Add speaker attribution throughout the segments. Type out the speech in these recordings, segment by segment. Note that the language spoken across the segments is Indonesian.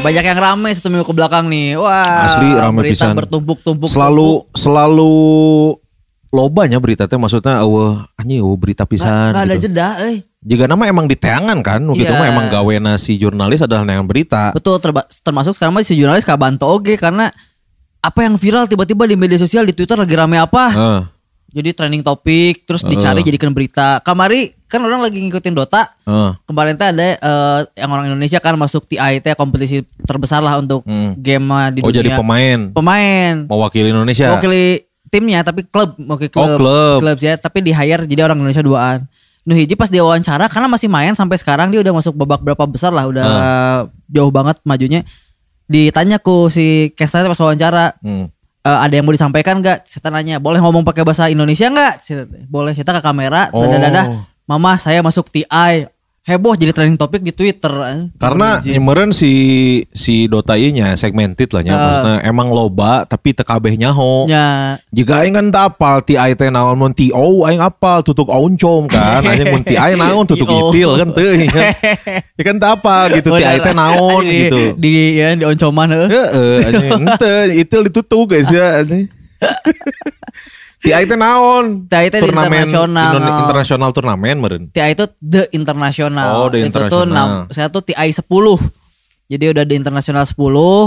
Speaker 1: Banyak yang rame satu minggu ke belakang nih. Wah,
Speaker 2: Asli rame
Speaker 1: berita
Speaker 2: pisan.
Speaker 1: bertumpuk-tumpuk.
Speaker 2: Selalu selalu lobanya berita teh maksudnya eueuh anjing eueuh berita pisan
Speaker 1: Gak ada
Speaker 2: gitu.
Speaker 1: jeda, eh.
Speaker 2: Jika nama emang diteangan kan, gitu
Speaker 1: Iya.
Speaker 2: mah emang gawena si jurnalis adalah yang berita.
Speaker 1: Betul, terba- termasuk sekarang mah si jurnalis kabanto oge karena apa yang viral tiba-tiba di media sosial di Twitter lagi rame apa?
Speaker 2: Heeh.
Speaker 1: Jadi trending topik, terus dicari jadikan berita. Kamari kan orang lagi ngikutin Dota.
Speaker 2: heeh.
Speaker 1: Kemarin teh ada eh, yang orang Indonesia kan masuk TI teh kompetisi terbesar lah untuk
Speaker 2: Hmm.
Speaker 1: game di
Speaker 2: Oh
Speaker 1: dunia.
Speaker 2: jadi pemain
Speaker 1: Pemain.
Speaker 2: mewakili Indonesia.
Speaker 1: Mewakili timnya tapi klub, mewakili
Speaker 2: Oh,
Speaker 1: klub.
Speaker 2: klub.
Speaker 1: ya, tapi di hire jadi orang Indonesia duaan. Nuh hiji pas dia wawancara karena masih main sampai sekarang dia udah masuk babak berapa besar lah, udah
Speaker 2: Ah.
Speaker 1: jauh banget majunya. Ditanya ku si Kesta pas wawancara,
Speaker 2: Hmm.
Speaker 1: "Eh, ada yang mau disampaikan nggak? Saya nanya, boleh ngomong pakai bahasa Indonesia nggak? Boleh. Saya ke kamera,
Speaker 2: Oh.
Speaker 1: dadah dadah. Mama saya masuk TI. Heboh jadi trending topik di Twitter.
Speaker 2: Karena
Speaker 1: Izin.
Speaker 2: nyemeren si si Dota nya segmented lah nya.
Speaker 1: Ah.
Speaker 2: Maksudnya emang loba tapi teu kabeh nyaho.
Speaker 1: ya
Speaker 2: Jika aing kan teu apal ti ai teh naon mun ti o aing apal tutuk oncom kan. Anjing mun ti ai naon tutuk itil kan teu kan. Ya kan teu apal gitu ti ai teh naon gitu.
Speaker 1: Di ya di oncoman heuh.
Speaker 2: Heeh, anjing itil ditutup guys ya. Ti teh naon?
Speaker 1: TI di internasional.
Speaker 2: Internasional turnamen meureun.
Speaker 1: TI itu the internasional.
Speaker 2: Oh, the
Speaker 1: Itu tuh
Speaker 2: internasional.
Speaker 1: saya tuh TI 10. Jadi udah di internasional 10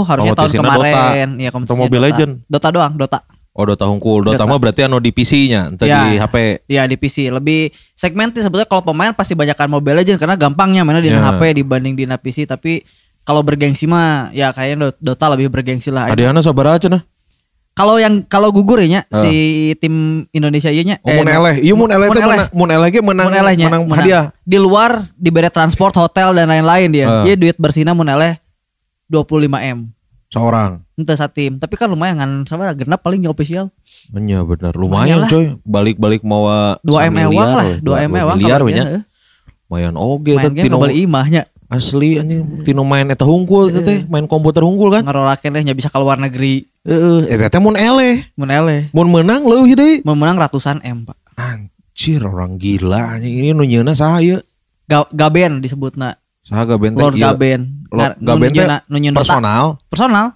Speaker 1: harusnya tahun
Speaker 2: Kompetisinya
Speaker 1: kemarin.
Speaker 2: Dota.
Speaker 1: Ya
Speaker 2: Atau
Speaker 1: kompetisinya
Speaker 2: Mobile
Speaker 1: Dota.
Speaker 2: Legend?
Speaker 1: Dota doang, Dota.
Speaker 2: Oh Dota hungkul. Dota
Speaker 1: Dota.
Speaker 2: mah berarti anu di PC-nya, ente
Speaker 1: Ya.
Speaker 2: di HP.
Speaker 1: Ya di PC lebih segmented sebetulnya kalau pemain pasti banyakkan Mobile Legend karena gampangnya mainnya di
Speaker 2: Ya.
Speaker 1: HP dibanding di PC tapi kalau bergengsi mah ya kayaknya Do- Dota lebih bergengsi lah.
Speaker 2: Adiana sabar aja nah.
Speaker 1: Kalau yang kalau gugur ya nya, si tim Indonesia ieu nya
Speaker 2: Oh, mun eleh. Iya mun eleh teh
Speaker 1: eleh.
Speaker 2: menang mun eleh ge menang
Speaker 1: Mun elehnya,
Speaker 2: menang
Speaker 1: menang.
Speaker 2: hadiah.
Speaker 1: Di luar diberi transport, hotel dan lain-lain dia.
Speaker 2: Eh.
Speaker 1: Dia duit bersihnya mun eleh 25 M.
Speaker 2: Seorang.
Speaker 1: Ente satim, tapi kan lumayan kan sama genap paling official.
Speaker 2: Iya benar. Lumayan
Speaker 1: Lumayan lah.
Speaker 2: coy. Balik-balik mau
Speaker 1: 2 M ewang lah, 2 M ewang
Speaker 2: Miliar
Speaker 1: kalau
Speaker 2: we nya.
Speaker 1: eh.
Speaker 2: Lumayan oge
Speaker 1: Main
Speaker 2: teh tino
Speaker 1: kembali imahnya.
Speaker 2: asli anjing tino main eta hungkul teh teh, main komputer hungkul kan.
Speaker 1: Ngarorakeun deh nya bisa ke luar negeri.
Speaker 2: Heeh, eta teh mun eleh.
Speaker 1: Mun eleh.
Speaker 2: Mun menang leuwih deui.
Speaker 1: Memenang ratusan M, Pak.
Speaker 2: Anjir orang gila anjing ini nu nyeuna saha ieu?
Speaker 1: Ga- Gaben disebutna.
Speaker 2: Saha Gaben teh?
Speaker 1: Lord. Gaben.
Speaker 2: Lord Gaben teh personal.
Speaker 1: Personal.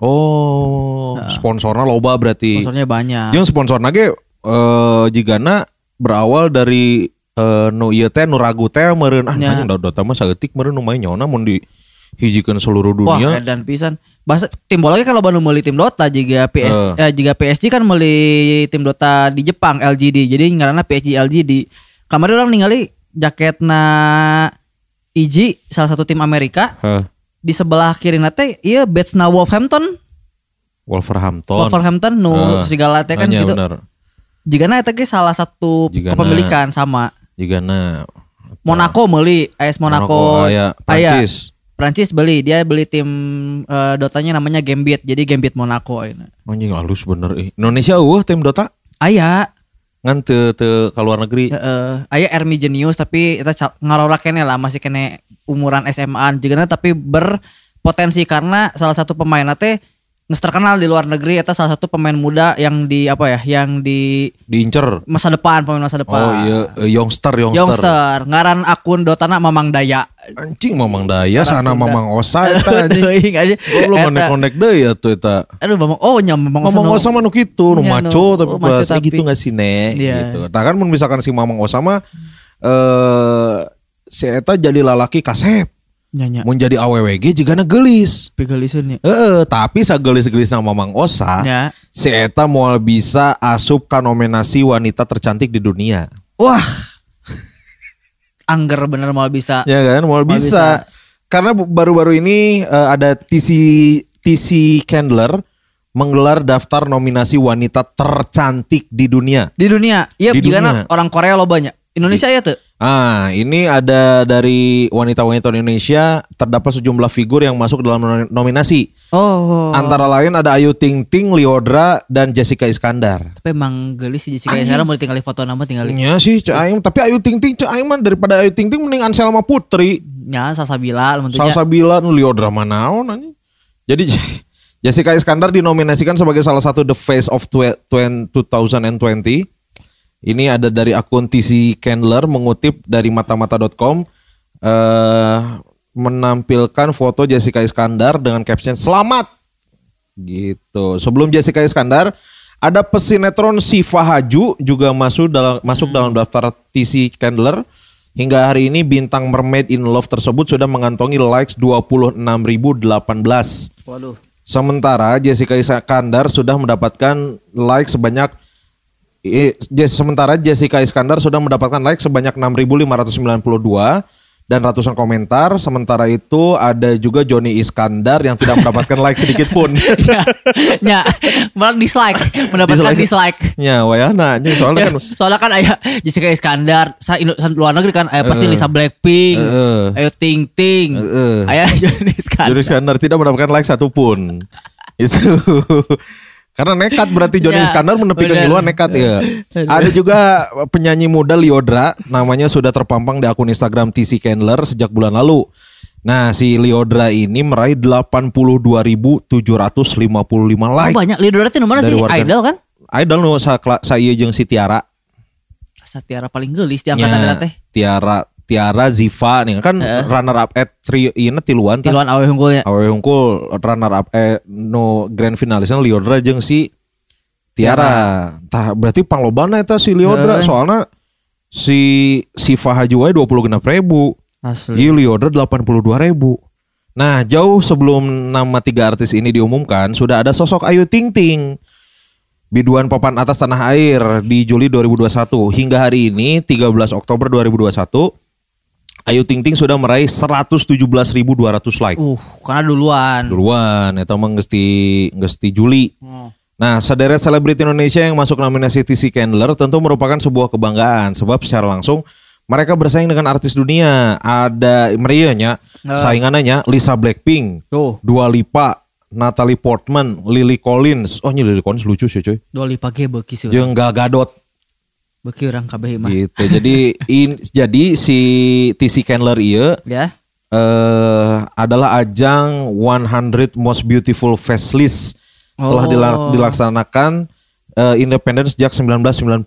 Speaker 2: Oh, sponsornya loba berarti.
Speaker 1: Sponsornya banyak.
Speaker 2: Jeung sponsorna ge eh jigana berawal dari eh nu ieu teh nu ragu teh meureun ah
Speaker 1: Ya.
Speaker 2: anjing da Dota mah saeutik meureun nu main nyona mun di hijikeun seluruh
Speaker 1: Wah,
Speaker 2: dunia.
Speaker 1: dan pisan. Bahasa tim bola kalau baru meuli tim Dota jika PS
Speaker 2: Eh.
Speaker 1: eh, jika PSG kan meuli tim Dota di Jepang LGD. Jadi ngaranna PSG LGD. Kemarin orang ningali jaketna Iji salah satu tim Amerika
Speaker 2: Heh,
Speaker 1: di sebelah kiri nate iya badge-na Wolverhampton.
Speaker 2: Wolverhampton.
Speaker 1: Wolverhampton nu
Speaker 2: Eh,
Speaker 1: serigala teh kan
Speaker 2: Hanya
Speaker 1: gitu.
Speaker 2: bener.
Speaker 1: Jigana eta ge salah satu
Speaker 2: Jigana-
Speaker 1: kepemilikan sama
Speaker 2: Jigana
Speaker 1: Monaco meuli AS Monaco.
Speaker 2: aya
Speaker 1: Aya.
Speaker 2: Prancis.
Speaker 1: Prancis beli, dia beli tim eh, Dotanya namanya Gambit. Jadi Gambit Monaco ayeuna.
Speaker 2: Anjing halus bener eh. Indonesia eueuh tim Dota
Speaker 1: Aya,
Speaker 2: ngan teu teu ka luar negeri.
Speaker 1: heeh, aya Ermi Genius tapi eta ca- ngarora kene lah masih kene umuran SMA juga tapi berpotensi karena salah satu pemain teh geus terkenal di luar negeri eta salah satu pemain muda yang di apa ya, yang di
Speaker 2: Diincer.
Speaker 1: masa depan, pemain masa depan.
Speaker 2: Oh iya eh, youngster youngster.
Speaker 1: Youngster, ngaran akun Dotana Mamang Daya.
Speaker 2: Anjing Mamang Daya
Speaker 1: Orang
Speaker 2: sana
Speaker 1: Sunda.
Speaker 2: Mamang Osa eta anjing.
Speaker 1: Aja.
Speaker 2: Goblok
Speaker 1: Eta-
Speaker 2: konek-konek deui atuh eta.
Speaker 1: Aduh, Mamang. Oh, nya Mamang Osa
Speaker 2: Mamang Osa mah nu kitu, nu maco tapi
Speaker 1: oh, maco tapi-
Speaker 2: gitu gak sih nek
Speaker 1: Iya.
Speaker 2: gitu. Tah kan misalkan si Mamang Osa mah eh si eta jadi lalaki kasep.
Speaker 1: Nya, nya.
Speaker 2: Mun jadi AWWG jigana gelis.
Speaker 1: Pigaliseun nya.
Speaker 2: Heeh, tapi sagelis-gelis nama Mamang Osa,
Speaker 1: Nya.
Speaker 2: si eta moal bisa asup ka nominasi wanita tercantik di dunia.
Speaker 1: Wah. Angger bener mau bisa.
Speaker 2: Ya kan, moal
Speaker 1: Moal
Speaker 2: bisa. Karena baru-baru ini eh, ada TC TC Candler menggelar daftar nominasi wanita tercantik di dunia.
Speaker 1: Di dunia. Iya,
Speaker 2: Di dunia.
Speaker 1: orang Korea lo banyak. Indonesia ya tuh.
Speaker 2: Ah, ini ada dari wanita-wanita Indonesia terdapat sejumlah figur yang masuk dalam nom- nominasi.
Speaker 1: Oh.
Speaker 2: Antara lain ada Ayu Ting Ting, Liodra, dan Jessica Iskandar.
Speaker 1: Tapi emang gelis sih Jessica sekarang mau tinggal foto nama tinggal
Speaker 2: Iya sih, Cak Aing. Tapi Ayu Ting Ting, Cak Aing mah daripada Ayu Ting Ting mending Anselma Putri.
Speaker 1: nya Salsabila tentunya.
Speaker 2: Salsabila, nu Liodra manaon anjing. Jadi Jessica Iskandar dinominasikan sebagai salah satu the face of twe- twen- 2020. Ini ada dari akun TC Candler mengutip dari matamata.com. Eh menampilkan foto Jessica Iskandar dengan caption selamat gitu. Sebelum Jessica Iskandar ada pesinetron Siva Haju juga masuk dalam masuk dalam daftar TC Candler. Hingga hari ini bintang Mermaid in Love tersebut sudah mengantongi likes 26.018.
Speaker 1: Waduh.
Speaker 2: Sementara Jessica Iskandar sudah mendapatkan like sebanyak sementara Jessica Iskandar sudah mendapatkan like sebanyak 6.592 dan ratusan komentar. Sementara itu ada juga Joni Iskandar yang tidak mendapatkan like sedikit pun.
Speaker 1: ya, ya, malah dislike, mendapatkan
Speaker 2: Dislike.
Speaker 1: dislike.
Speaker 2: ya, wayana soalnya
Speaker 1: Ya,
Speaker 2: kan
Speaker 1: soalnya kan ayah Jessica Iskandar, luar negeri kan, ayah pasti
Speaker 2: Heeh.
Speaker 1: Lisa Blackpink,
Speaker 2: Heeh.
Speaker 1: ayo Ting Ting,
Speaker 2: Heeh.
Speaker 1: ayah Johnny Iskandar.
Speaker 2: Joni Iskandar tidak mendapatkan like satupun. Itu karena nekat berarti Joni
Speaker 1: Ya,
Speaker 2: Iskandar menepikan
Speaker 1: benar.
Speaker 2: duluan nekat ya. Ada juga penyanyi muda Liodra namanya sudah terpampang di akun Instagram TC Candler sejak bulan lalu. Nah, si Liodra ini meraih 82.755 like.
Speaker 1: Oh, banyak Lidora itu mana sih?
Speaker 2: warga-
Speaker 1: Idol kan?
Speaker 2: Idol nu sa, kla- sa ieu jeung si Tiara.
Speaker 1: Satiara paling gelis di angkatan yeah. teh.
Speaker 2: Tiara Tiara Ziva nih kan
Speaker 1: Heeh.
Speaker 2: runner up at trio ini tiluan tah.
Speaker 1: Tiluan awe unggulnya.
Speaker 2: Awe Hungkul runner up eh no grand finalisnya Liodra jeung si Tiara. Tah berarti panglobana eta si Liodra
Speaker 1: Heeh.
Speaker 2: soalnya si si Fahaju wae 20 genap ribu.
Speaker 1: Asli.
Speaker 2: Ieu Liodra 82 ribu. Nah jauh sebelum nama tiga artis ini diumumkan sudah ada sosok Ayu Ting Ting. Biduan papan atas tanah air di Juli 2021 hingga hari ini 13 Oktober 2021 Ayu Ting Ting sudah meraih 117.200 like.
Speaker 1: Uh, karena duluan.
Speaker 2: duluan eta mah geus ti geus ti Juli.
Speaker 1: Hmm.
Speaker 2: Nah, sederet selebriti Indonesia yang masuk nominasi TC Candler tentu merupakan sebuah kebanggaan sebab secara langsung mereka bersaing dengan artis dunia. Ada meriahnya
Speaker 1: Eh.
Speaker 2: saingannya Lisa Blackpink,
Speaker 1: Tuh,
Speaker 2: Dua Lipa, Natalie Portman, Lily Collins. Oh, ini Lily Collins lucu sih, cuy.
Speaker 1: dua lipa ge beuki sih.
Speaker 2: Jeung Gal Gadot
Speaker 1: Beuki orang kabeh mah.
Speaker 2: gitu. jadi in, jadi si TC Candler ieu
Speaker 1: Ya.
Speaker 2: eh adalah ajang 100 Most Beautiful Faceless telah
Speaker 1: Oh.
Speaker 2: dila- dilaksanakan eh, independen sejak 1990.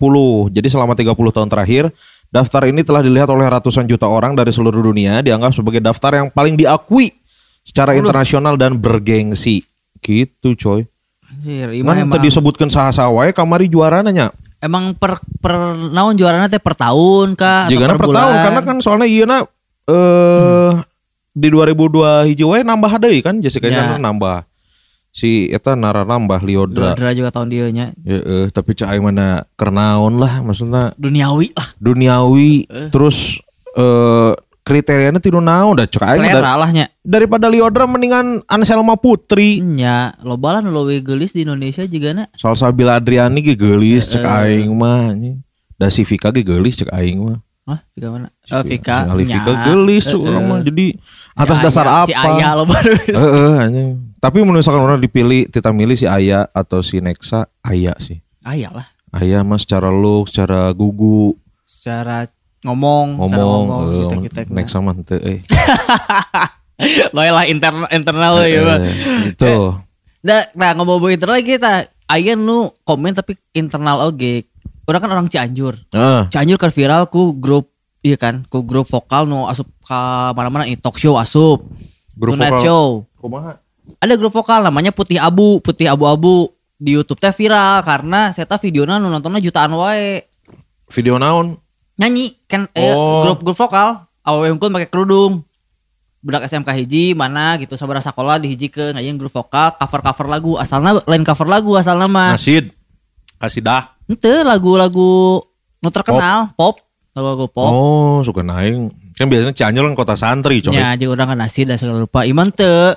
Speaker 2: Jadi selama 30 tahun terakhir, daftar ini telah dilihat oleh ratusan juta orang dari seluruh dunia dianggap sebagai daftar yang paling diakui secara internasional dan bergengsi. Gitu, coy.
Speaker 1: Anjir,
Speaker 2: Kan tadi disebutkan wae kamari juara nanya.
Speaker 1: Emang per per naon juarana teh per tahun kah atau
Speaker 2: Jika per,
Speaker 1: bulan?
Speaker 2: tahun karena kan soalnya iya eh di 2002 hiji wae nambah deui kan Jessica
Speaker 1: Ya.
Speaker 2: Nambah. Si eta nara nambah Liodra.
Speaker 1: Liodra juga tahun dia nya
Speaker 2: Ya, eh, tapi cai mana kernaon lah maksudnya
Speaker 1: duniawi lah.
Speaker 2: duniawi terus eh kriterianya tiru naon dah cek aing mah
Speaker 1: Selera
Speaker 2: dar-
Speaker 1: lah nya.
Speaker 2: daripada Liodra mendingan Anselma Putri.
Speaker 1: Nya, loba lah nu leuwih geulis di Indonesia juga na.
Speaker 2: Soal Sabila Adriani ge geulis cek aing mah anjing. Da si Vika ge geulis cek aing mah.
Speaker 1: Hah, Vika mana? Oh, Vika.
Speaker 2: Si. Vika geulis cuk
Speaker 1: Heeh.
Speaker 2: orang mah. Jadi
Speaker 1: Si
Speaker 2: atas dasar
Speaker 1: Aya-
Speaker 2: apa?
Speaker 1: Si Ayah lo baru.
Speaker 2: Heeh. Tapi menurut misalkan orang dipilih kita milih si Aya atau si Nexa, Aya sih.
Speaker 1: Ayah lah.
Speaker 2: Aya mah secara look, secara gugu,
Speaker 1: Secara ngomong,
Speaker 2: ngomong,
Speaker 1: ngomong
Speaker 2: eh,
Speaker 1: kita kita
Speaker 2: Nexa mah henteu eh.
Speaker 1: Baiklah internal internal ya, Bang.
Speaker 2: Eh, Itu.
Speaker 1: Nah, nah ngomong internal lagi kita Aya nu komen tapi internal oge. Orang kan orang Cianjur.
Speaker 2: Heeh.
Speaker 1: Cianjur kan viral ku grup iya kan, ku grup vokal nu asup ke mana-mana i talk show asup.
Speaker 2: Grup
Speaker 1: Tonight
Speaker 2: vokal.
Speaker 1: show.
Speaker 2: Kumaha?
Speaker 1: Ada grup vokal namanya Putih Abu, Putih Abu-abu di YouTube teh viral karena saya tahu videonya nu nontonnya jutaan wae.
Speaker 2: Video naon?
Speaker 1: Nyanyi kan eh,
Speaker 2: Oh.
Speaker 1: grup grup vokal awewe unggul pakai kerudung. Budak SMK hiji mana gitu sabar sekolah di hiji ke ngajian grup vokal cover-cover lagu asalnya lain cover lagu asalnya mah.
Speaker 2: Nasid. Kasidah.
Speaker 1: Ente lagu-lagu nu terkenal pop, lagu-lagu pop.
Speaker 2: Oh, suka naing. Kan biasanya Cianjur kan kota santri, coy.
Speaker 1: Ya, jeung urang kan nasi dan segala lupa. Iman teu.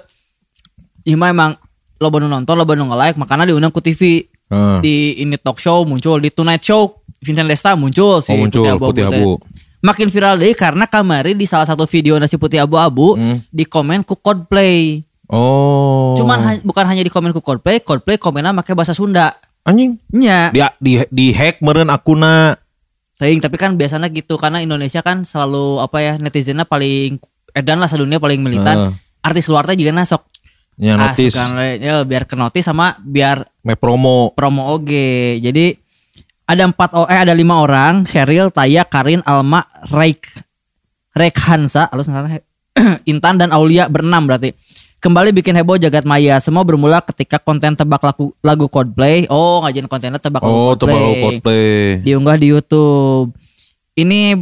Speaker 1: Ima emang lo nu nonton, lo nu nge-like, makanya diundang ku TV.
Speaker 2: Heeh.
Speaker 1: Di ini talk show muncul, di Tonight Show Vincent Desta muncul si
Speaker 2: Oh, muncul Putih
Speaker 1: teh.
Speaker 2: Abu.
Speaker 1: Makin viral deh karena kamari di salah satu video nasi putih abu-abu
Speaker 2: Hmm.
Speaker 1: di komen ku Coldplay.
Speaker 2: Oh.
Speaker 1: Cuman ha- bukan hanya di komen ku Coldplay, Coldplay komennya pakai bahasa Sunda.
Speaker 2: anjing
Speaker 1: Nya,
Speaker 2: dia di di hack meureun akuna.
Speaker 1: Teuing, tapi kan biasanya gitu karena Indonesia kan selalu apa ya netizennya paling edan lah sedunia paling militan.
Speaker 2: Heeh.
Speaker 1: Artis luar teh juga na
Speaker 2: notis
Speaker 1: asukan we. Ya, biar ke notis sama biar
Speaker 2: me promo.
Speaker 1: promo oge. Jadi ada empat o- eh ada lima orang, Cheryl, Taya, Karin, Alma, Raik, halus ngaranna he- Intan dan Aulia berenam berarti. Kembali bikin heboh jagat maya. Semua bermula ketika konten tebak lagu, lagu Coldplay. Oh, ngajin kontennya tebak lagu
Speaker 2: Oh,
Speaker 1: Coldplay.
Speaker 2: tebak Coldplay.
Speaker 1: Diunggah di YouTube. Ini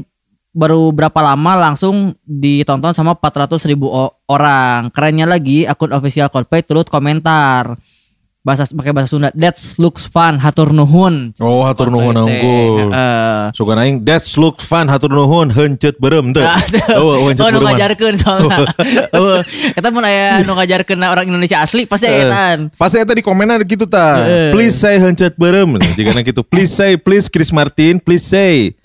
Speaker 1: baru berapa lama langsung ditonton sama 400 ribu orang. Kerennya lagi akun official Coldplay turut komentar. Bahasa pakai bahasa Sunda. That looks fun. Hatur nuhun.
Speaker 2: Oh, hatur nuhun unggul.
Speaker 1: Heeh.
Speaker 2: Sugan aing that's look fun hatur nuhun heuncet berem teu. Oh,
Speaker 1: Oh, oh nu
Speaker 2: berem.
Speaker 1: ngajarkeun soalnya. Oh, eta mun aya nu ngajarkeun orang Indonesia asli pasti aya etaan.
Speaker 2: Pasti eta di komennya gitu ta. Please say heuncet berem. Jika gitu. Please say please Chris Martin, please say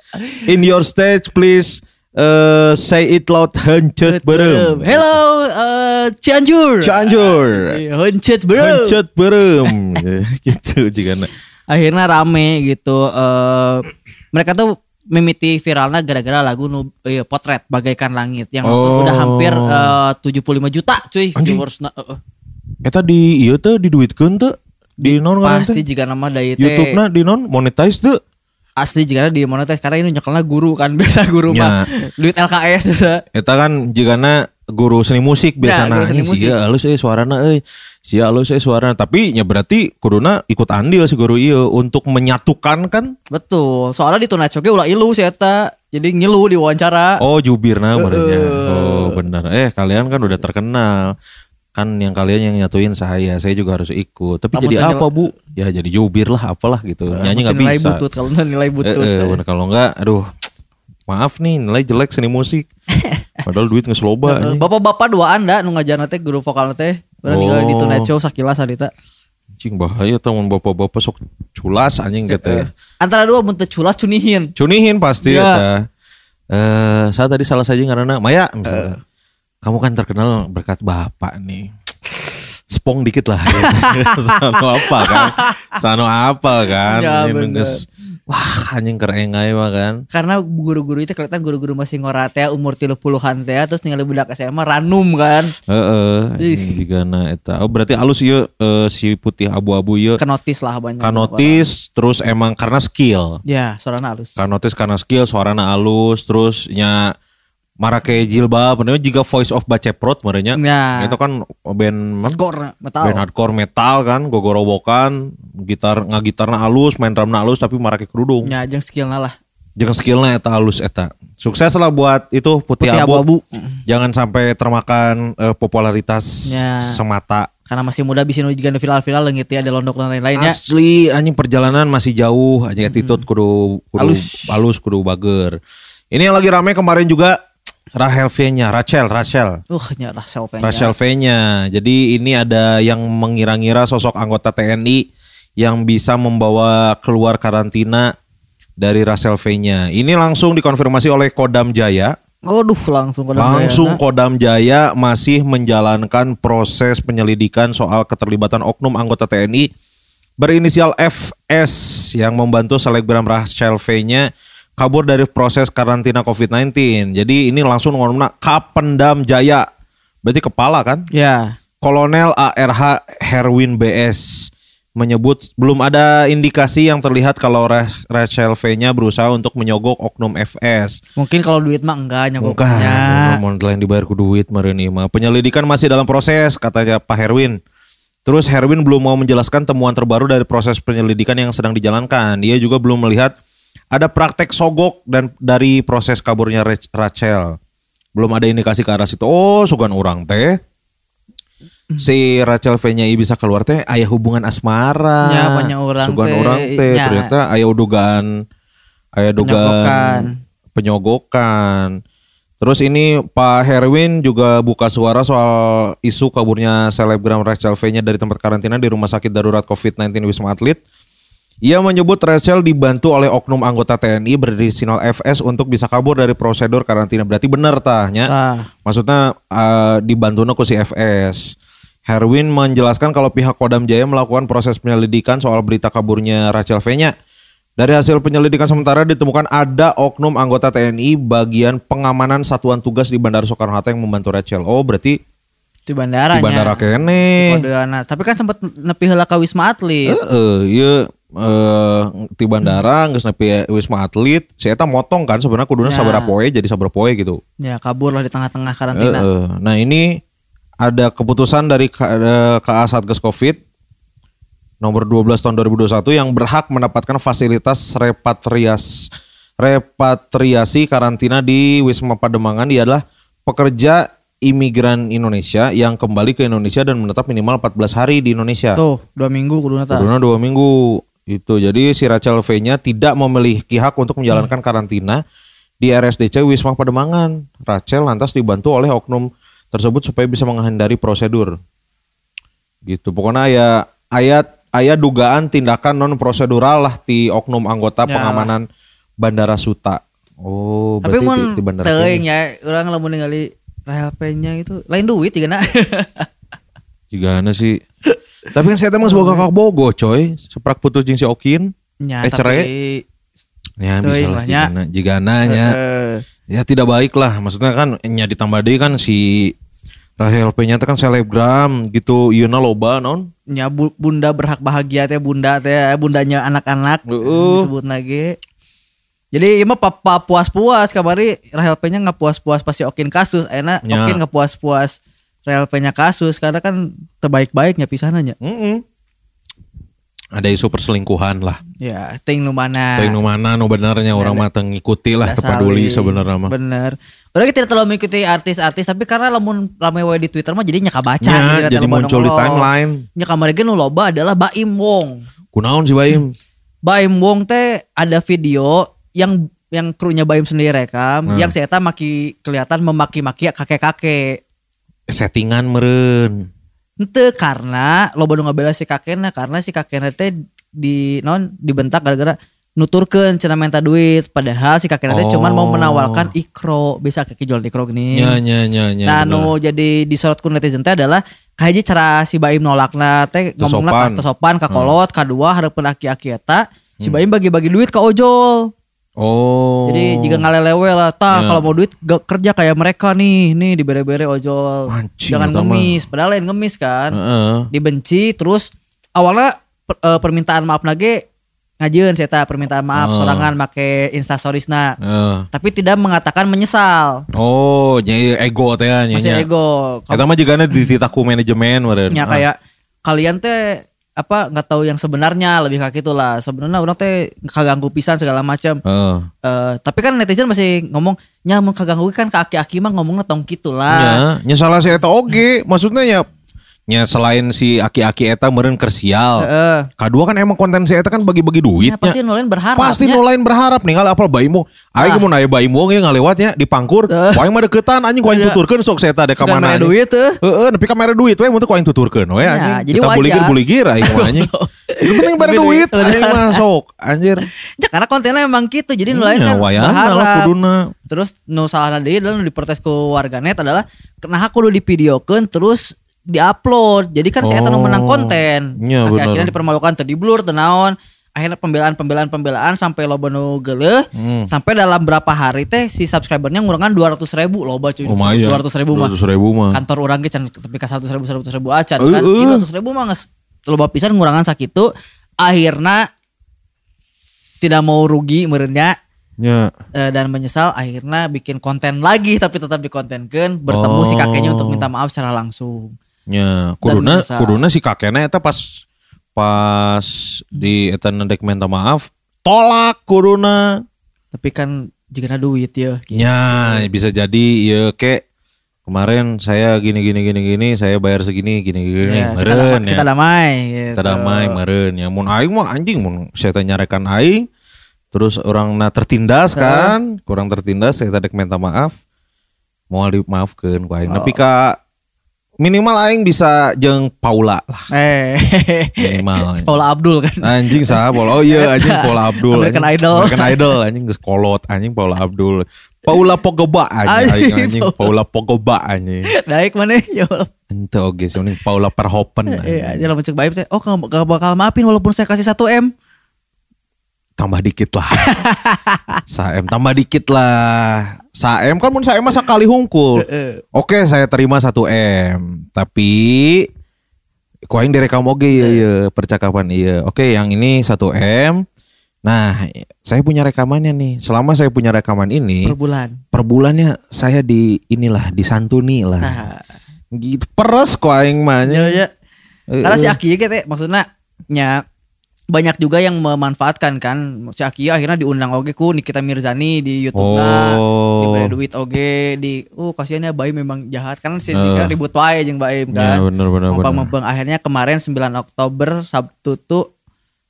Speaker 2: in your stage please uh, say it loud heuncet berem.
Speaker 1: Hello, uh, Cianjur.
Speaker 2: Cianjur.
Speaker 1: Huncet bro.
Speaker 2: Heuncet berem. gitu jika
Speaker 1: Akhirnya rame gitu. eh mereka tuh mimiti viralnya gara-gara lagu nu, iya, potret bagaikan langit yang
Speaker 2: Oh.
Speaker 1: udah hampir eh, 75 juta cuy viewersna. Eh, eh.
Speaker 2: Eta di ieu teh diduitkeun teu? Di non
Speaker 1: Pasti jika nama dari teh
Speaker 2: YouTube-na di non monetize tuh.
Speaker 1: Asli jika di monetize karena ini nyekelnya guru kan biasa guru
Speaker 2: Ya.
Speaker 1: mah duit LKS.
Speaker 2: Eta kan jigana guru seni musik biasa
Speaker 1: Ya, guru seni
Speaker 2: nanya
Speaker 1: musik.
Speaker 2: sia halus euy suarana euy sia halus euy suarana tapi nya berarti kuduna ikut andil si guru ieu untuk menyatukan kan
Speaker 1: Betul. Soalnya di ge ulah ilu sih eta. Jadi ngilu di wawancara.
Speaker 2: oh jubirna
Speaker 1: Heeh.
Speaker 2: oh benar eh kalian kan udah terkenal kan yang kalian yang nyatuin saya saya juga harus ikut tapi jadi apa bu ya jadi jubir lah apalah gitu nyanyi nggak
Speaker 1: nilai
Speaker 2: bisa
Speaker 1: butut kalau nilai
Speaker 2: Eh,
Speaker 1: butut.
Speaker 2: eh, bener, kalau enggak aduh maaf nih nilai jelek seni musik padahal duit nggak loba
Speaker 1: Heeh,
Speaker 2: anjing.
Speaker 1: Bapak-bapak dua anda nu ngajarna teh guru vokal teh. Bener
Speaker 2: Oh.
Speaker 1: di Tonight Show sakilas adita.
Speaker 2: Anjing bahaya teman bapak-bapak sok culas anjing gitu.
Speaker 1: Antara dua teu culas cunihin.
Speaker 2: Cunihin pasti ya. Eh, saya tadi salah saja karena Maya misalnya. Kamu kan terkenal berkat bapak nih. Spong dikit lah. Sano apa kan? Sano apa kan?
Speaker 1: Ya,
Speaker 2: geus- Wah anjing keren aja mah kan.
Speaker 1: Karena guru-guru itu kelihatan guru-guru masih ngorat ya umur 30-an teh terus ningali budak SMA ranum kan.
Speaker 2: Heeh, anjing digana eta. Oh berarti alus ieu eh, si putih abu-abu ieu
Speaker 1: Kenotis lah banyak.
Speaker 2: kanotis terus emang karena skill.
Speaker 1: Ya, suarana halus.
Speaker 2: Kanotis karena skill suarana alus terus nya marake jilbab bener jika voice of baceprot merenya
Speaker 1: Ya.
Speaker 2: itu kan band
Speaker 1: Hardcore metal.
Speaker 2: band hardcore metal kan gogorowokan gitar ngagitarna alus main drumna alus tapi marake kerudung
Speaker 1: Ya, jeung skillna lah.
Speaker 2: jangan skillnya eta alus eta sukses lah buat itu putih,
Speaker 1: Putih
Speaker 2: abu,
Speaker 1: abu-abu.
Speaker 2: jangan sampai termakan eh, popularitas
Speaker 1: Ya.
Speaker 2: semata
Speaker 1: Karena masih muda bisa nu juga viral-viral leungit ya ada londok dan lain-lainnya.
Speaker 2: Asli anjing perjalanan masih jauh anjing attitude kudu kudu
Speaker 1: Halus.
Speaker 2: halus kudu bager. Ini yang lagi rame kemarin juga Rahel V-nya, Rachel, Rachel.
Speaker 1: Uh, nya Rachel Fenya.
Speaker 2: Rachel V-nya. Jadi ini ada yang mengira-ngira sosok anggota TNI yang bisa membawa keluar karantina dari Rachel V-nya. Ini langsung dikonfirmasi oleh Kodam Jaya.
Speaker 1: Waduh, langsung ke
Speaker 2: Langsung Kodam Jaya masih menjalankan proses penyelidikan soal keterlibatan oknum anggota TNI berinisial FS yang membantu selebgram Rachel V-nya kabur dari proses karantina COVID-19. Jadi ini langsung ngomongnya Kapendam Jaya. Berarti kepala kan?
Speaker 1: Ya.
Speaker 2: Kolonel ARH Herwin BS menyebut belum ada indikasi yang terlihat kalau Ra- Rachel V-nya berusaha untuk menyogok oknum FS.
Speaker 1: Mungkin kalau duit mah enggak
Speaker 2: Bukan,
Speaker 1: nyogoknya.
Speaker 2: mau lain dibayar ku duit ieu mah. Penyelidikan masih dalam proses katanya Pak Herwin. Terus Herwin belum mau menjelaskan temuan terbaru dari proses penyelidikan yang sedang dijalankan. Dia juga belum melihat ada praktek sogok dan dari proses kaburnya Rach- Rachel. Belum ada indikasi ke arah situ. Oh, sugan orang teh. Si Rachel V-nya ieu bisa keluar teh aya hubungan asmara.
Speaker 1: Ya, banyak orang
Speaker 2: Sugan
Speaker 1: teh,
Speaker 2: orang teh
Speaker 1: ya.
Speaker 2: ternyata aya dugaan aya
Speaker 1: Penyogokan.
Speaker 2: dugaan penyogokan. Terus ini Pak Herwin juga buka suara soal isu kaburnya selebgram Rachel V-nya dari tempat karantina di Rumah Sakit Darurat COVID-19 Wisma Atlet. Ia menyebut Rachel dibantu oleh oknum anggota TNI berinisial FS untuk bisa kabur dari prosedur karantina. Berarti benar tahnya.
Speaker 1: Ah.
Speaker 2: Maksudnya uh, dibantu ku si FS. Herwin menjelaskan kalau pihak Kodam Jaya melakukan proses penyelidikan soal berita kaburnya Rachel V-nya. Dari hasil penyelidikan sementara ditemukan ada oknum anggota TNI bagian pengamanan satuan tugas di Bandara Soekarno-Hatta yang membantu Rachel. Oh, berarti
Speaker 1: Di bandaranya.
Speaker 2: di bandara kene.
Speaker 1: Kodeana. Tapi kan sempat nepi heula ka Wisma Atlet.
Speaker 2: Heeh, iya eh di bandara geus nepi Wisma Atlet, si eta motong kan sebenarnya kuduna
Speaker 1: Ya.
Speaker 2: sabaraha poe jadi sabaraha poe gitu.
Speaker 1: Ya kabur lah di tengah-tengah karantina.
Speaker 2: Heeh. Nah ini ada keputusan dari K- eh, KA Satgas Covid nomor 12 tahun 2021 yang berhak mendapatkan fasilitas repatrias repatriasi karantina di Wisma Pademangan dia adalah pekerja imigran Indonesia yang kembali ke Indonesia dan menetap minimal 14 hari di Indonesia.
Speaker 1: Tuh, dua minggu kudu nata.
Speaker 2: Kuduna dua minggu itu. Jadi si Rachel V-nya tidak memiliki hak untuk menjalankan karantina di RSDC Wisma Pademangan. Rachel lantas dibantu oleh oknum tersebut supaya bisa menghindari prosedur. Gitu. Pokoknya ya ayat ayat dugaan tindakan non prosedural lah di oknum anggota
Speaker 1: Ya.
Speaker 2: pengamanan Bandara Suta. Oh,
Speaker 1: Tapi
Speaker 2: berarti di, di bandara Kenya.
Speaker 1: ya, orang lamun ningali Rahel P-nya itu lain duit ya na.
Speaker 2: Jigana sih. Tapi kan saya emang sebagai kakak bogo coy. Seprak putus jeung si Okin.
Speaker 1: Ya,
Speaker 2: Eh, cerai?
Speaker 1: tapi
Speaker 2: Ya bisa lah
Speaker 1: nya.
Speaker 2: jigana. Jigananya.
Speaker 1: eh,
Speaker 2: Ya tidak baik lah. Maksudnya kan nya ditambah deui kan si Rahel P nya kan selebgram gitu. Ieu loba non.
Speaker 1: nya bu- bunda berhak bahagia teh bunda teh bundanya anak-anak
Speaker 2: Heeh.
Speaker 1: disebut lagi. Jadi ieu mah papa puas-puas kamari Rahel P-nya nggak puas-puas pasti Okin kasus, enak
Speaker 2: Ya.
Speaker 1: Okin nggak puas-puas Rahel P-nya kasus karena kan terbaik-baiknya pisananya.
Speaker 2: Mm-mm. Ada isu perselingkuhan lah.
Speaker 1: Ya, ting nu mana.
Speaker 2: Tapi nu mana nu benernya orang mah teu ngikuti lah
Speaker 1: saling.
Speaker 2: sebenarnya mah.
Speaker 1: Bener. Udah kita tidak terlalu mengikuti artis-artis tapi karena lamun rame wae di Twitter mah jadi nya kabaca
Speaker 2: Ya, jadi muncul di timeline.
Speaker 1: Nya kamari ge nu loba adalah Baim Wong.
Speaker 2: Kunaon si Baim?
Speaker 1: Baim Wong teh ada video yang yang krunya Baim sendiri rekam
Speaker 2: Hmm.
Speaker 1: yang saya maki kelihatan memaki-maki kakek-kakek.
Speaker 2: Settingan meren.
Speaker 1: Ente karena loba nu ngabela si kakeknya karena si kakeknya teh di non dibentak gara-gara nuturkeun cenah minta duit padahal si kakeknya teh cuman mau
Speaker 2: Oh.
Speaker 1: menawarkan ikro bisa kaki jual ikro gini.
Speaker 2: Nya nya nya nya.
Speaker 1: Nah,
Speaker 2: bener.
Speaker 1: nu jadi disorot ku netizen teh adalah kayak cara si Baim nolakna teh ngomongna
Speaker 2: sopan.
Speaker 1: pas sopan ka kolot, kadua hareupeun aki-aki eta si
Speaker 2: Hmm.
Speaker 1: Baim bagi-bagi duit ke ojol.
Speaker 2: Oh.
Speaker 1: Jadi jika ngalelewe lah, tah
Speaker 2: Ya.
Speaker 1: kalau mau duit gak kerja kayak mereka nih, nih dibere-bere ojol.
Speaker 2: Anjing,
Speaker 1: Jangan
Speaker 2: mah.
Speaker 1: ngemis, padahal lain ngemis kan.
Speaker 2: Heeh.
Speaker 1: Dibenci terus awalnya per- eh, permintaan maaf nage ngajeun saya permintaan maaf
Speaker 2: Oh.
Speaker 1: sorangan make instastoriesna.
Speaker 2: Heeh.
Speaker 1: Tapi tidak mengatakan menyesal.
Speaker 2: Oh, nya ego teh nya.
Speaker 1: Masih ego.
Speaker 2: Eta mah jigana dititaku manajemen.
Speaker 1: Ya kayak kalian teh apa nggak tahu yang sebenarnya lebih kayak gitulah sebenarnya orang teh kaganggu pisan segala macam
Speaker 2: Heeh.
Speaker 1: Eh, tapi kan netizen masih ngomong nya mun kaganggu kan ke aki-aki mah ngomongnya tong gitulah
Speaker 2: Ya, nya salah si eta oge. Maksudnya ya nya selain si aki-aki eta meureun kersial.
Speaker 1: Heeh.
Speaker 2: Kedua kan emang konten si eta kan bagi-bagi duit
Speaker 1: Ya, pasti nulain berharap
Speaker 2: Pasti nulain berharap nih ngal apal baimo. Aing
Speaker 1: Ah.
Speaker 2: mun aya baimo ge ngalewatnya di pangkur.
Speaker 1: Eh.
Speaker 2: Waing mah deketan anjing ku aing
Speaker 1: Iya.
Speaker 2: tuturkeun sok si eta dek ka
Speaker 1: Sugan
Speaker 2: mana.
Speaker 1: duit tuh
Speaker 2: Heeh, nepi ka mere duit we mun teu ku aing tuturkeun we
Speaker 1: Ya,
Speaker 2: anjing.
Speaker 1: jadi
Speaker 2: Kita buligir-buligir aing mah anjing. Itu penting bare
Speaker 1: Tapi
Speaker 2: duit anjing mah sok anjir.
Speaker 1: ya, karena kontennya emang gitu jadi nulain
Speaker 2: Ya,
Speaker 1: kan berharap
Speaker 2: kuduna.
Speaker 1: terus nu salah deui nu diprotes ku warganet adalah kenapa kudu divideokeun terus diupload. Jadi kan si eta nu menang
Speaker 2: Oh.
Speaker 1: konten.
Speaker 2: Iya, bener.
Speaker 1: akhirnya dipermalukan tadi blur teu naon akhirnya pembelaan pembelaan pembelaan sampai loba nu geuleuh
Speaker 2: Hmm.
Speaker 1: sampai dalam berapa hari teh si subscribernya ngurangan 200 ribu loba cuy.
Speaker 2: Lumayan.
Speaker 1: 200 ribu mah.
Speaker 2: 200 ribu mah.
Speaker 1: kantor orang ge can tapi ka 100 ribu 100 ribu acan
Speaker 2: Eh,
Speaker 1: kan. 200 ribu mah geus loba pisan ngurangan sakitu. Akhirnya tidak mau rugi merenya
Speaker 2: Ya.
Speaker 1: eh, dan menyesal akhirnya bikin konten lagi tapi tetap dikontenkan bertemu si kakeknya untuk minta maaf secara langsung
Speaker 2: Ya, kuduna kuduna si kakeknya eta pas pas di eta nedek minta maaf tolak kuduna.
Speaker 1: tapi kan jika duit ya gitu.
Speaker 2: Ya, bisa jadi ya kek kemarin saya gini gini gini gini saya bayar segini gini gini
Speaker 1: Ya, kita,
Speaker 2: meren
Speaker 1: damai,
Speaker 2: ya.
Speaker 1: kita damai gitu.
Speaker 2: Kita damai meren ya. Mun aing mah anjing mun saya tanya rekan aing terus orang na tertindas kan, kurang tertindas saya tadi minta maaf. Mau dimaafkeun ku aing.
Speaker 1: Oh.
Speaker 2: Tapi ka minimal aing bisa jeung Paula lah
Speaker 1: eh
Speaker 2: minimal.
Speaker 1: Paula Abdul kan
Speaker 2: Anjing sah Paula. Oh iya anjing Paula Abdul.
Speaker 1: American
Speaker 2: anjing.
Speaker 1: Idol.
Speaker 2: American Idol anjing geus kolot anjing Paula Abdul. Paula Pogba anjing
Speaker 1: Anjing,
Speaker 2: Paula Pogba anjing.
Speaker 1: naik mana ya.
Speaker 2: Ente oge sih Paula Verhoeven.
Speaker 1: Iya,
Speaker 2: anjing.
Speaker 1: aja lah cek baik teh. Oh, gak bakal maafin walaupun saya kasih 1 M.
Speaker 2: Tambah dikit lah. Saem tambah dikit lah. Saem kan mun saem mah sekali hungkul. Oke, saya terima 1 M. Tapi ku aing direkam oge iya iya percakapan iya. Oke, yang ini 1 M. Nah, saya punya rekamannya nih. Selama saya punya rekaman ini,
Speaker 1: per bulan.
Speaker 2: per bulannya saya di inilah disantuni lah.
Speaker 1: Nah,
Speaker 2: Gitu peres ku aing mah.
Speaker 1: ya, ya. Karena si. Aki gitu maksudnya nya banyak juga yang memanfaatkan kan si Aki akhirnya diundang oge ku Nikita Mirzani di YouTube
Speaker 2: Oh.
Speaker 1: diberi duit oge di oh kasihannya Baim memang jahat kan si
Speaker 2: Eh.
Speaker 1: Nika ribut wae jeung Baim
Speaker 2: Ya
Speaker 1: kan
Speaker 2: bener bener bener.
Speaker 1: Mempeng-mempeng akhirnya kemarin 9 Oktober Sabtu tuh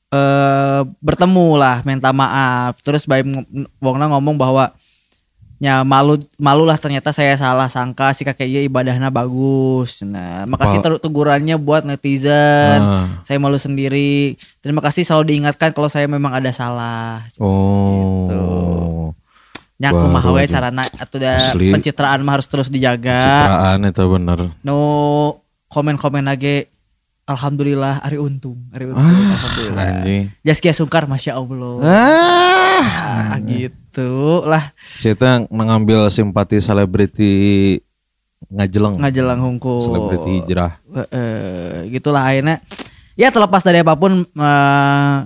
Speaker 1: eh bertemu lah minta maaf terus Baim ng- Wongna ngomong bahwa ya malu malu lah ternyata saya salah sangka si kakek iya ibadahnya bagus nah makasih
Speaker 2: Apa?
Speaker 1: ter- tegurannya buat netizen
Speaker 2: Ah.
Speaker 1: saya malu sendiri terima kasih selalu diingatkan kalau saya memang ada salah
Speaker 2: Oh.
Speaker 1: nyaku
Speaker 2: Baru
Speaker 1: mah we
Speaker 2: aja.
Speaker 1: carana atau da pencitraan mah harus terus dijaga
Speaker 2: Citraan itu bener.
Speaker 1: no komen-komen lagi Alhamdulillah Ari untung Ari untung
Speaker 2: Ah,
Speaker 1: Alhamdulillah. Jaskia Sungkar Masya Allah
Speaker 2: Ah.
Speaker 1: ah, gitu lah
Speaker 2: Kita mengambil simpati selebriti ngajeleng.
Speaker 1: ngajelang hungku
Speaker 2: Selebriti hijrah.
Speaker 1: Eh, eh, gitulah akhirnya ya terlepas dari apa pun eh,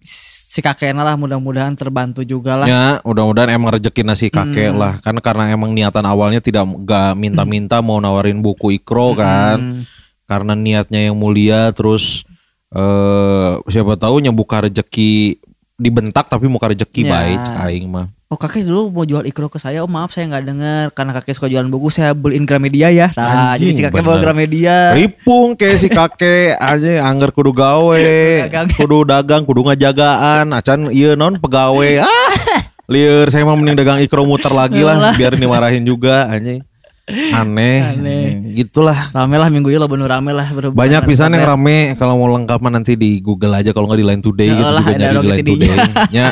Speaker 1: si kakeknya lah mudah-mudahan terbantu juga lah
Speaker 2: Ya, mudah-mudahan emang rezeki nasi kakek
Speaker 1: Hmm.
Speaker 2: lah. Kan karena emang niatan awalnya tidak gak minta-minta mau nawarin buku ikro kan.
Speaker 1: Hmm.
Speaker 2: Karena niatnya yang mulia terus eh siapa tahu nyebuka rezeki dibentak tapi muka rezeki
Speaker 1: Ya.
Speaker 2: baik aing mah.
Speaker 1: Oh kakek dulu mau jual ikro ke saya, oh maaf saya nggak dengar karena kakek suka jualan buku saya beliin Gramedia ya. Nah
Speaker 2: Anjing,
Speaker 1: jadi si kakek bawa
Speaker 2: bener.
Speaker 1: Gramedia.
Speaker 2: Ripung kayak si kakek aja anggar kudu gawe, kudu dagang, kudu ngajagaan, acan iya non pegawai. Ah, liur saya mah mending dagang ikro muter lagi lah biar dimarahin juga anjing. Aneh,
Speaker 1: Aneh.
Speaker 2: gitulah.
Speaker 1: Rame lah minggu ini lo bener rame lah berhubungan
Speaker 2: Banyak pisan yang rame kalau mau lengkapnya nanti di Google aja kalau nggak di Line Today gitu
Speaker 1: Ya
Speaker 2: juga nyari di Line. Today. Ya.